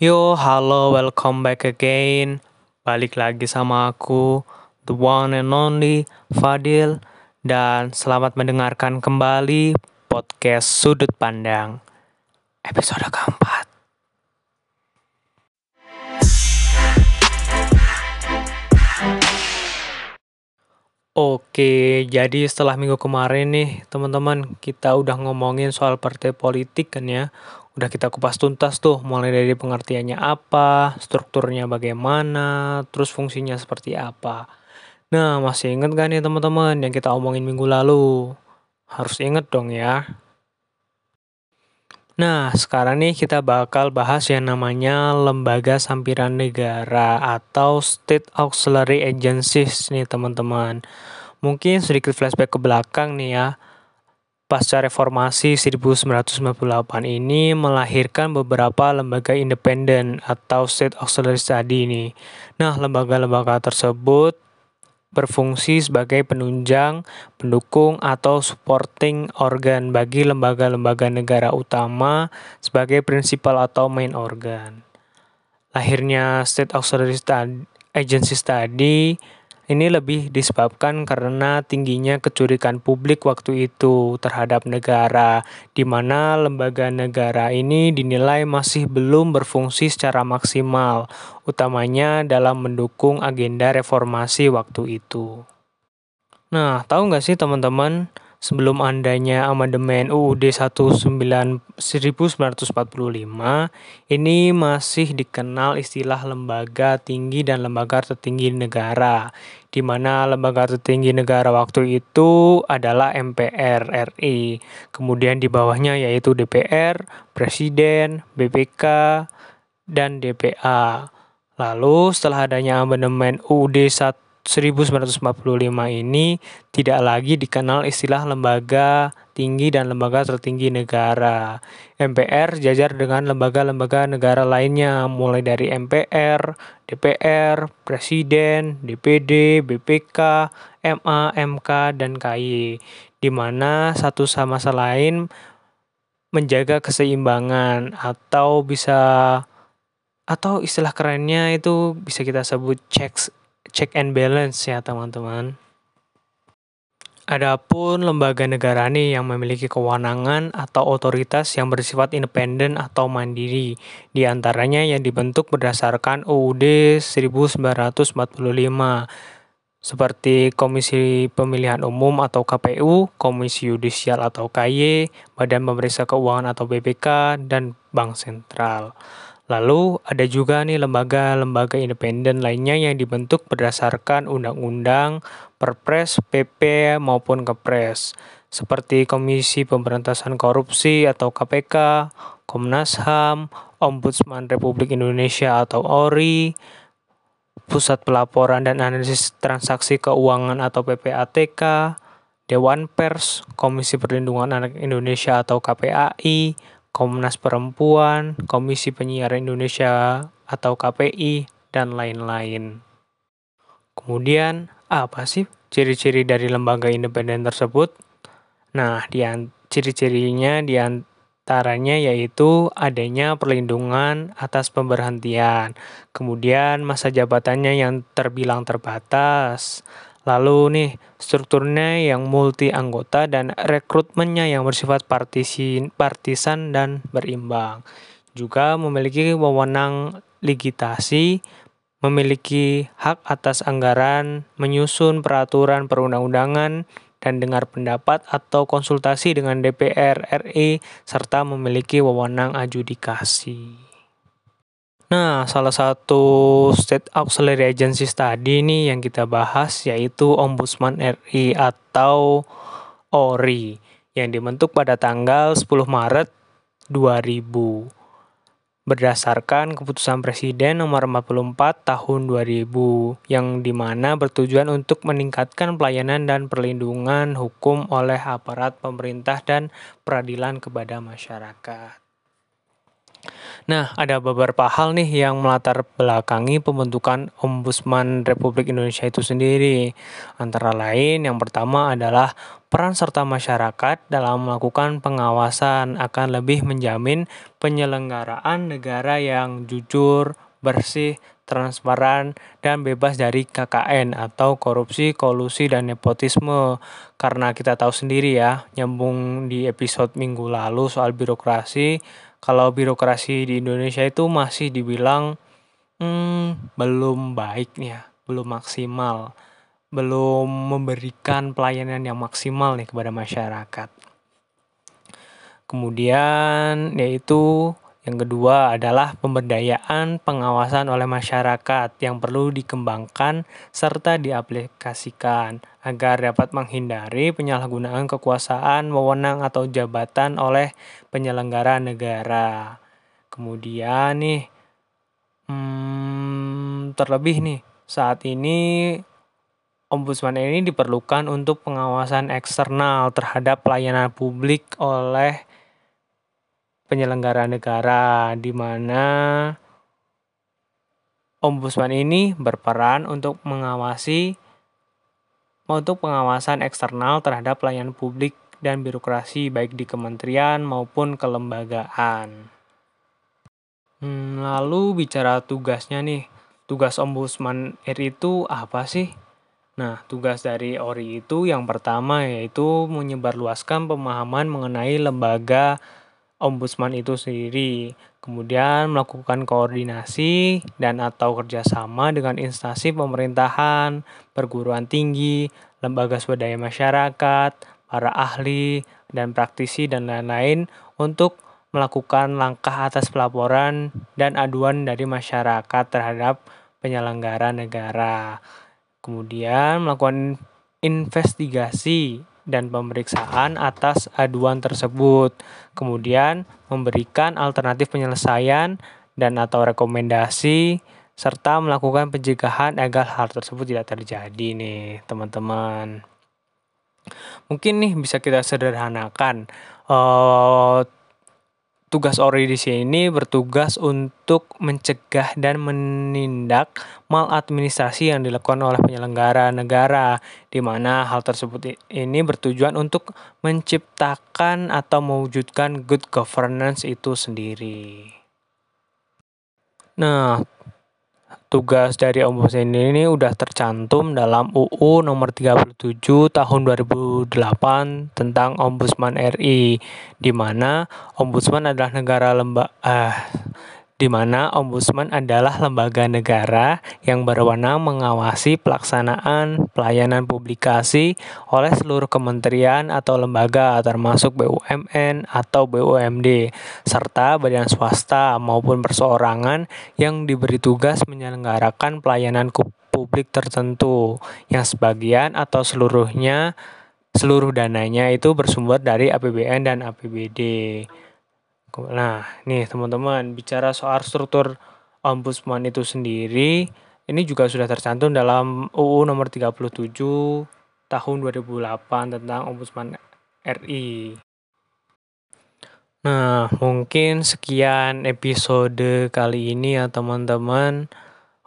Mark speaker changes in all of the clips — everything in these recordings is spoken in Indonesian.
Speaker 1: Yo, halo, welcome back again. Balik lagi sama aku, the one and only Fadil, dan selamat mendengarkan kembali podcast Sudut Pandang, episode keempat. Oke, jadi setelah minggu kemarin nih, teman-teman, kita udah ngomongin soal partai politik kan ya. Udah kita kupas tuntas tuh, mulai dari pengertiannya apa, strukturnya bagaimana, terus fungsinya seperti apa. Nah, masih inget gak nih teman-teman yang kita omongin minggu lalu? Harus inget dong ya. Nah, sekarang nih kita bakal bahas yang namanya lembaga sampiran negara atau State Auxiliary Agencies nih teman-teman. Mungkin sedikit flashback ke belakang nih ya. Pasca reformasi 1998 ini melahirkan beberapa lembaga independen atau State Auxiliary Study ini. Nah, lembaga-lembaga tersebut berfungsi sebagai penunjang, pendukung, atau supporting organ bagi lembaga-lembaga negara utama sebagai prinsipal atau main organ. Lahirnya State Auxiliary Agency Study ini lebih disebabkan karena tingginya kecurigaan publik waktu itu terhadap negara, di mana lembaga negara ini dinilai masih belum berfungsi secara maksimal, utamanya dalam mendukung agenda reformasi waktu itu. Nah, tahu nggak sih teman-teman, sebelum adanya amandemen UUD 1945, ini masih dikenal istilah lembaga tinggi dan lembaga tertinggi negara, di mana lembaga tertinggi negara waktu itu adalah MPR RI, kemudian di bawahnya yaitu DPR, Presiden, BPK, dan DPA. Lalu setelah adanya amandemen UUD 1 1945 ini tidak lagi dikenal istilah lembaga tinggi dan lembaga tertinggi negara. MPR jajar dengan lembaga-lembaga negara lainnya, mulai dari MPR, DPR, Presiden, DPD, BPK, MA, MK, dan KY, di mana satu sama selain menjaga keseimbangan atau bisa atau istilah kerennya itu bisa kita sebut checks check and balance ya teman-teman. Adapun lembaga negara nih yang memiliki kewenangan atau otoritas yang bersifat independen atau mandiri, di antaranya yang dibentuk berdasarkan UUD 1945, seperti Komisi Pemilihan Umum atau KPU, Komisi Yudisial atau KY, Badan Pemeriksa Keuangan atau BPK, dan Bank Sentral. Lalu ada juga nih lembaga-lembaga independen lainnya yang dibentuk berdasarkan undang-undang, perpres, PP maupun kepres, seperti Komisi Pemberantasan Korupsi atau KPK, Komnas HAM, Ombudsman Republik Indonesia atau ORI, Pusat Pelaporan dan Analisis Transaksi Keuangan atau PPATK, Dewan Pers, Komisi Perlindungan Anak Indonesia atau KPAI, Komnas Perempuan, Komisi Penyiaran Indonesia atau KPI, dan lain-lain. Kemudian, apa sih ciri-ciri dari lembaga independen tersebut? Nah, di ciri-cirinya di antaranya yaitu adanya perlindungan atas pemberhentian, kemudian masa jabatannya yang terbilang terbatas, Lalu nih, strukturnya yang multi anggota dan rekrutmennya yang bersifat partisin, partisan dan berimbang. Juga memiliki wewenang ligitasi, memiliki hak atas anggaran, menyusun peraturan perundang-undangan, dan dengar pendapat atau konsultasi dengan DPR RI, serta memiliki wewenang adjudikasi. Nah, salah satu State Auxiliary Agency tadi nih yang kita bahas yaitu Ombudsman RI atau ORI yang dibentuk pada tanggal 10 Maret 2000 berdasarkan keputusan Presiden nomor 44 tahun 2000 yang di mana bertujuan untuk meningkatkan pelayanan dan perlindungan hukum oleh aparat pemerintah dan peradilan kepada masyarakat. Nah, ada beberapa hal nih yang melatar belakangi pembentukan Ombudsman Republik Indonesia itu sendiri. Antara lain, yang pertama adalah peran serta masyarakat dalam melakukan pengawasan akan lebih menjamin penyelenggaraan negara yang jujur, bersih, transparan, dan bebas dari KKN atau korupsi, kolusi, dan nepotisme. Karena kita tahu sendiri ya, nyambung di episode minggu lalu soal birokrasi, kalau birokrasi di Indonesia itu masih dibilang hmm, belum baik ya, belum maksimal, belum memberikan pelayanan yang maksimal nih kepada masyarakat. Kemudian yaitu yang kedua adalah pemberdayaan pengawasan oleh masyarakat yang perlu dikembangkan serta diaplikasikan agar dapat menghindari penyalahgunaan kekuasaan, wewenang atau jabatan oleh penyelenggara negara. Kemudian nih, hmm, terlebih nih, saat ini Ombudsman ini diperlukan untuk pengawasan eksternal terhadap pelayanan publik oleh penyelenggara negara, di mana Ombudsman ini berperan untuk mengawasi untuk pengawasan eksternal terhadap pelayanan publik dan birokrasi baik di kementerian maupun kelembagaan. Hmm, lalu bicara tugasnya nih, tugas Ombudsman RI itu apa sih? Nah, tugas dari ORI itu yang pertama yaitu menyebarluaskan pemahaman mengenai lembaga Ombudsman itu sendiri. Kemudian melakukan koordinasi dan atau kerjasama dengan instansi pemerintahan, perguruan tinggi, lembaga swadaya masyarakat, para ahli, dan praktisi dan lain-lain untuk melakukan langkah atas pelaporan dan aduan dari masyarakat terhadap penyelenggara negara. Kemudian melakukan investigasi dan pemeriksaan atas aduan tersebut. Kemudian memberikan alternatif penyelesaian dan atau rekomendasi serta melakukan pencegahan agar hal tersebut tidak terjadi nih, teman-teman. Mungkin nih bisa kita sederhanakan. Uh, tugas ORI di sini bertugas untuk mencegah dan menindak maladministrasi yang dilakukan oleh penyelenggara negara, di mana hal tersebut ini bertujuan untuk menciptakan atau mewujudkan good governance itu sendiri. Nah, tugas dari Ombudsman ini udah tercantum dalam UU nomor 37 tahun 2008 tentang Ombudsman RI di mana Ombudsman adalah negara lemba eh di mana Ombudsman adalah lembaga negara yang berwenang mengawasi pelaksanaan pelayanan publikasi oleh seluruh kementerian atau lembaga termasuk BUMN atau BUMD serta badan swasta maupun perseorangan yang diberi tugas menyelenggarakan pelayanan publik tertentu yang sebagian atau seluruhnya seluruh dananya itu bersumber dari APBN dan APBD. Nah, nih teman-teman, bicara soal struktur ombudsman itu sendiri, ini juga sudah tercantum dalam UU nomor 37 tahun 2008 tentang ombudsman RI. Nah, mungkin sekian episode kali ini ya teman-teman.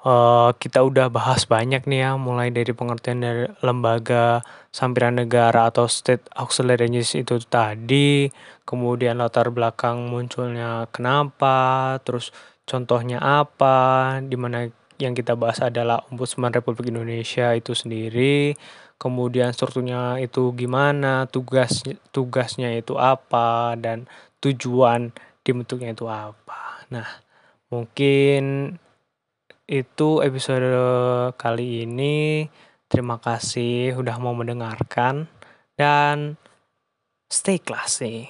Speaker 1: Uh, kita udah bahas banyak nih ya, mulai dari pengertian dari lembaga sampiran negara atau state auxiliary itu tadi, kemudian latar belakang munculnya kenapa, terus contohnya apa, di mana yang kita bahas adalah Ombudsman Republik Indonesia itu sendiri, kemudian strukturnya itu gimana, tugas tugasnya itu apa, dan tujuan dibentuknya itu apa. Nah, mungkin itu episode kali ini. Terima kasih udah mau mendengarkan dan stay classy.